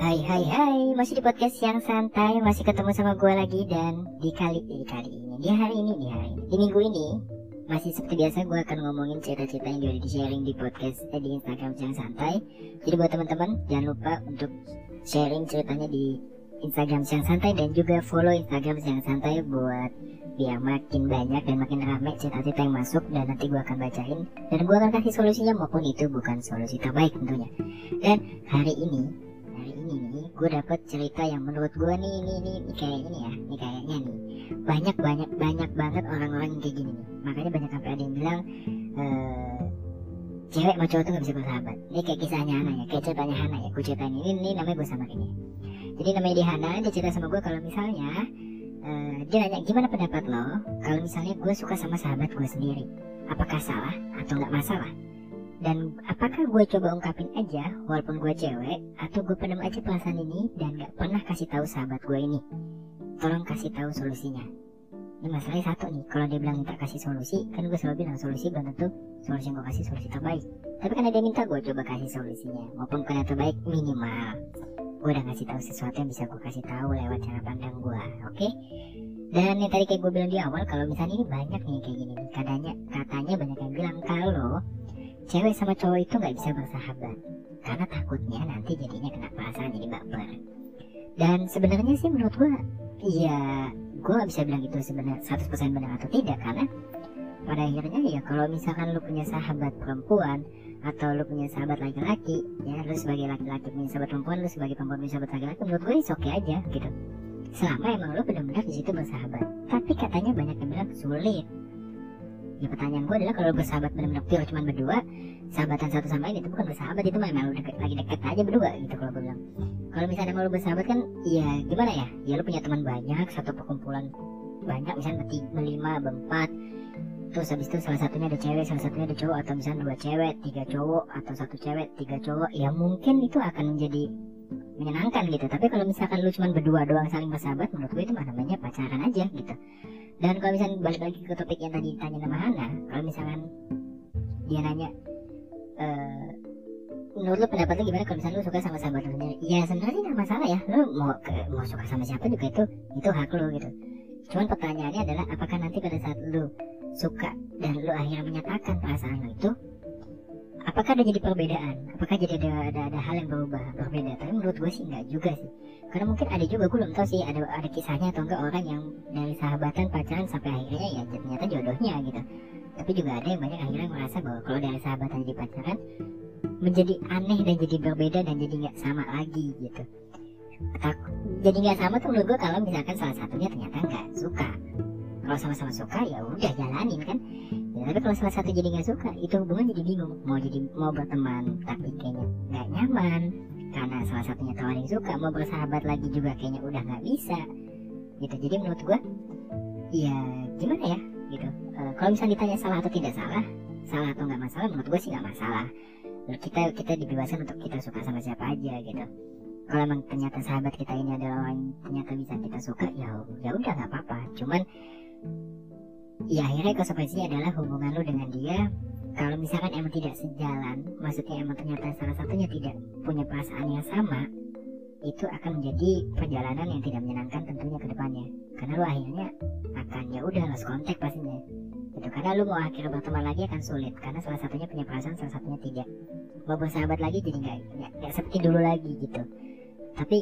Hai hai hai, masih di podcast yang santai, masih ketemu sama gue lagi dan di kali di kali ini, di hari ini, di hari ini, di minggu ini masih seperti biasa gue akan ngomongin cerita-cerita yang udah di sharing di podcast eh, di Instagram yang santai. Jadi buat teman-teman jangan lupa untuk sharing ceritanya di Instagram yang santai dan juga follow Instagram yang santai buat biar makin banyak dan makin ramai cerita-cerita yang masuk dan nanti gue akan bacain. Dan gue akan kasih solusinya maupun itu bukan solusi terbaik tentunya. Dan hari ini hari ini nih gue dapet cerita yang menurut gue nih ini ini ini kayak ini ya ini kayaknya nih. Banyak banyak banyak banget orang-orang yang kayak gini nih. Makanya banyak sampai ada yang bilang eh cewek sama cowok tuh gak bisa bersahabat. Ini kayak kisahnya Hana ya kayak ceritanya Hana ya. Gue ceritain ini ini namanya gue sama ini. Jadi namanya di Hana dia cerita sama gue kalau misalnya eh, dia nanya gimana pendapat lo kalau misalnya gue suka sama sahabat gue sendiri? Apakah salah atau nggak masalah dan apakah gue coba ungkapin aja walaupun gue cewek atau gue pendam aja perasaan ini dan gak pernah kasih tahu sahabat gue ini? Tolong kasih tahu solusinya. Ini masalahnya satu nih kalau dia bilang minta kasih solusi kan gue selalu bilang solusi belum tentu solusi yang gue kasih solusi terbaik. Tapi kan ada yang minta gue coba kasih solusinya maupun yang terbaik minimal. Gue udah ngasih tahu sesuatu yang bisa gue kasih tahu lewat cara pandang gue oke? Dan yang tadi kayak gue bilang di awal kalau misalnya ini banyak nih kayak gini nih katanya katanya banyak yang bilang kalau cewek sama cowok itu nggak bisa bersahabat karena takutnya nanti jadinya kena perasaan jadi baper. Dan sebenarnya sih menurut gua ya gua nggak bisa bilang itu sebenarnya 100% benar atau tidak. Karena pada akhirnya ya kalau misalkan lu punya sahabat perempuan atau lu punya sahabat laki-laki ya lu sebagai laki-laki punya sahabat perempuan lu sebagai perempuan punya sahabat laki-laki menurut gue oke okay aja gitu. Selama emang lu benar-benar di situ bersahabat. Tapi katanya banyak yang bilang sulit ya pertanyaan gue adalah kalau bersahabat benar-benar pure cuma berdua sahabatan satu sama lain itu bukan bersahabat itu memang lu deket, lagi deket aja berdua gitu kalau gue bilang. Kalau misalnya mau lu bersahabat kan ya gimana ya? Ya lu punya teman banyak satu perkumpulan banyak misalnya berlima berempat. Terus habis itu salah satunya ada cewek salah satunya ada cowok atau misalnya dua cewek tiga cowok atau satu cewek tiga cowok ya mungkin itu akan menjadi menyenangkan gitu. Tapi kalau misalkan lu cuma berdua doang saling bersahabat menurut gue itu mah namanya pacaran aja gitu. Dan kalau misalnya balik lagi ke topik yang tadi ditanya sama Hana kalau misalkan dia nanya e, menurut lo pendapat lo gimana kalau misalnya lo suka sama sahabat sendiri? Ya sebenarnya nggak masalah ya. Lo mau ke, mau suka sama siapa juga itu itu hak lo gitu. Cuman pertanyaannya adalah apakah nanti pada saat lo suka dan lo akhirnya menyatakan perasaan lo itu apakah ada jadi perbedaan? Apakah jadi ada ada, ada hal yang berubah berbeda? Tapi menurut gue sih nggak juga sih. Karena mungkin ada juga gue belum tahu sih ada ada kisahnya atau enggak orang yang dari sahabatan pacaran sampai akhirnya ya ternyata jodohnya gitu. Tapi juga ada yang banyak akhirnya merasa bahwa kalau dari sahabatan jadi pacaran menjadi aneh dan jadi berbeda dan jadi nggak sama lagi gitu. Jadi nggak sama tuh menurut gue kalau misalkan salah satunya ternyata nggak suka. Kalau sama-sama suka ya udah jalanin kan tapi kalau salah satu jadi nggak suka itu hubungan jadi bingung. Mau jadi mau berteman tapi kayaknya nggak nyaman. Karena salah satunya tahu yang suka mau bersahabat lagi juga kayaknya udah nggak bisa. Gitu. Jadi menurut gue ya gimana ya? Gitu. E, kalau misalnya ditanya salah atau tidak salah salah atau nggak masalah menurut gue sih nggak masalah. Kita kita dibebaskan untuk kita suka sama siapa aja gitu. Kalau emang ternyata sahabat kita ini adalah orang yang ternyata bisa kita suka ya ya udah nggak apa-apa. Cuman ya akhirnya konsekuensinya adalah hubungan lo dengan dia. Kalau misalkan emang tidak sejalan maksudnya emang ternyata salah satunya tidak punya perasaan yang sama itu akan menjadi perjalanan yang tidak menyenangkan tentunya ke depannya. Karena lo akhirnya akan ya udah lost kontak pastinya. Itu karena lu mau akhirnya berteman lagi akan sulit karena salah satunya punya perasaan salah satunya tidak. Mau bersahabat lagi jadi nggak nggak seperti dulu lagi gitu. Tapi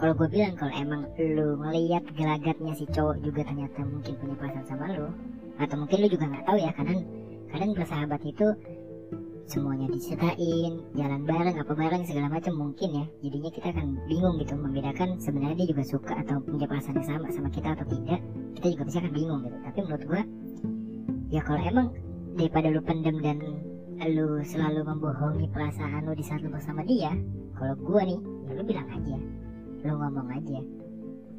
kalau gue bilang kalau emang lu ngeliat gelagatnya si cowok juga ternyata mungkin punya perasaan sama lu atau mungkin lu juga nggak tahu ya karena kadang bersahabat itu semuanya diceritain jalan bareng apa bareng segala macam mungkin ya. Jadinya kita akan bingung gitu membedakan sebenarnya dia juga suka atau punya perasaan yang sama sama kita atau tidak kita juga bisa akan bingung gitu. Tapi menurut gua ya kalau emang daripada lu pendem dan lu selalu membohongi perasaan lu di saat lu bersama dia kalau gua nih ya lu bilang aja lu ngomong aja.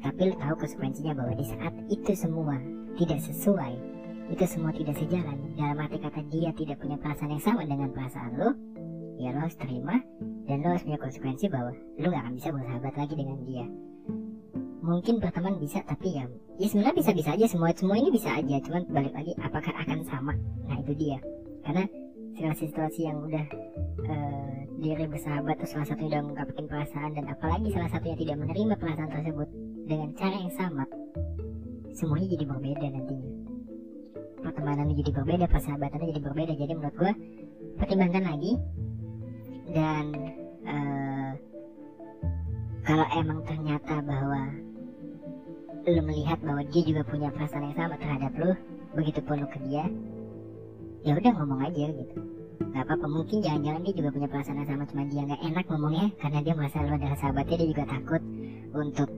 Tapi lu tahu konsekuensinya bahwa di saat itu semua tidak sesuai itu semua tidak sejalan dalam arti kata dia tidak punya perasaan yang sama dengan perasaan lo ya lo harus terima dan lo harus punya konsekuensi bahwa lo gak akan bisa bersahabat lagi dengan dia. Mungkin berteman bisa tapi ya ya sebenarnya bisa bisa aja semua semua ini bisa aja cuman balik lagi apakah akan sama? Nah itu dia. Karena segala situasi yang udah uh, diri bersahabat terus salah satunya udah mengungkapkan perasaan dan apalagi salah satunya tidak menerima perasaan tersebut dengan cara yang sama. Semuanya jadi berbeda nantinya. Pertemanan jadi berbeda persahabatan jadi berbeda. Jadi menurut gue pertimbangkan lagi. Dan uh, kalau emang ternyata bahwa lu melihat bahwa dia juga punya perasaan yang sama terhadap lu begitu pun lu ke dia ya udah ngomong aja gitu nggak apa-apa mungkin jangan-jangan dia juga punya perasaan yang sama cuma dia nggak enak ngomongnya karena dia merasa lu adalah sahabatnya dia juga takut untuk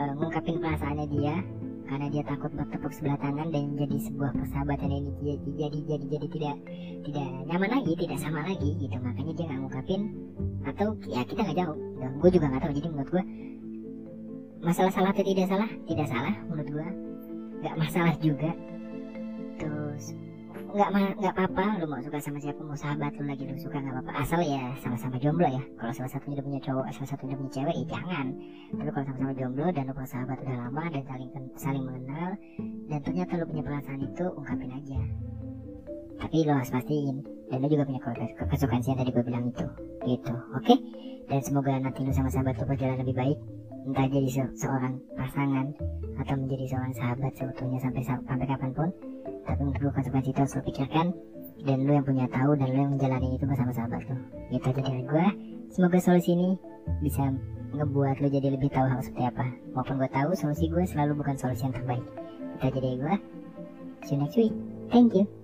uh, ngungkapin perasaannya dia karena dia takut bertepuk sebelah tangan dan jadi sebuah persahabatan ini jadi jadi jadi jadi tidak tidak nyaman lagi tidak sama lagi gitu. Makanya dia nggak ngungkapin atau ya kita nggak jauh. Dan gue juga nggak tahu jadi menurut gue masalah salah atau tidak salah tidak salah menurut gue nggak masalah juga. Terus nggak nggak apa-apa. Lu mau suka sama siapa? Mau sahabat lu lagi lu suka nggak apa-apa. Asal ya sama-sama jomblo ya. Kalau salah satunya udah punya cowok salah satunya udah punya cewek ya jangan. Tapi kalau sama-sama jomblo dan lu sahabat udah lama dan saling saling mengenal dan ternyata lu punya perasaan itu ungkapin aja. Tapi lo harus pastiin. Dan lu juga punya kesukaan sih yang tadi gue bilang itu. Gitu. Oke? Okay? dan semoga nanti lu sama sahabat lu berjalan lebih baik. Entah jadi se seorang pasangan atau menjadi seorang sahabat seutuhnya sampai sampai kapan pun tapi untuk konsekuensi itu harus lo pikirkan. Dan lo yang punya tahu dan lo yang menjalani itu bersama sahabat lo. Gitu aja dari gue semoga solusi ini bisa ngebuat lo jadi lebih tahu hal seperti apa. Maupun gue tahu solusi gue selalu bukan solusi yang terbaik. Itu aja dari gue see you next week. Thank you